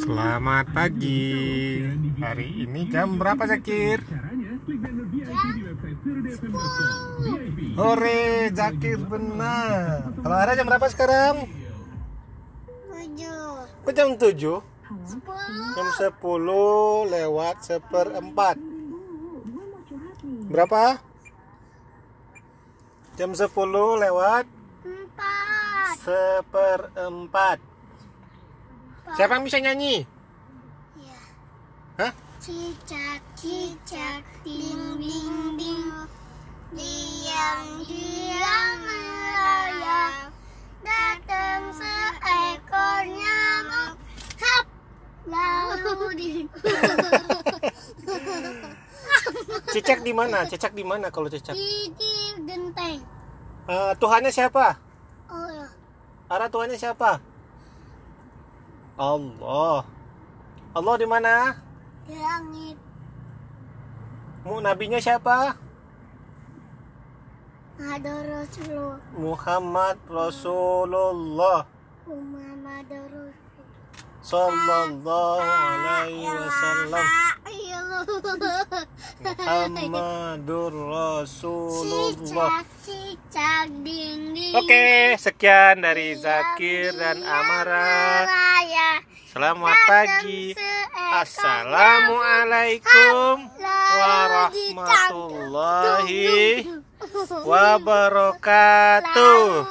Selamat pagi. Hari ini jam berapa Zakir? Hore, Zakir benar. Kalau ada jam berapa sekarang? tujuh Oh, jam 7? sepuluh Jam 10 lewat seperempat. Berapa? Jam 10 lewat empat seperempat. Siapa yang bisa nyanyi? ya Hah? cicak cicak ding ding ding diam diam melayang datang seekor nyamuk hap lalu di Cicak di mana? Cicak di mana kalau cicak? di di genteng Eh, Tuhannya siapa? oh ya Arah Tuhannya siapa? Allah. Allah di mana? di langit Mu nabinya siapa? ada Rasulullah Muhammad Rasulullah Muhammad Rasul sallallahu alaihi wasallam. Muhammadur Rasulullah. Oke, sekian dari Zakir dan Amara. Selamat pagi. Assalamualaikum warahmatullahi wabarakatuh.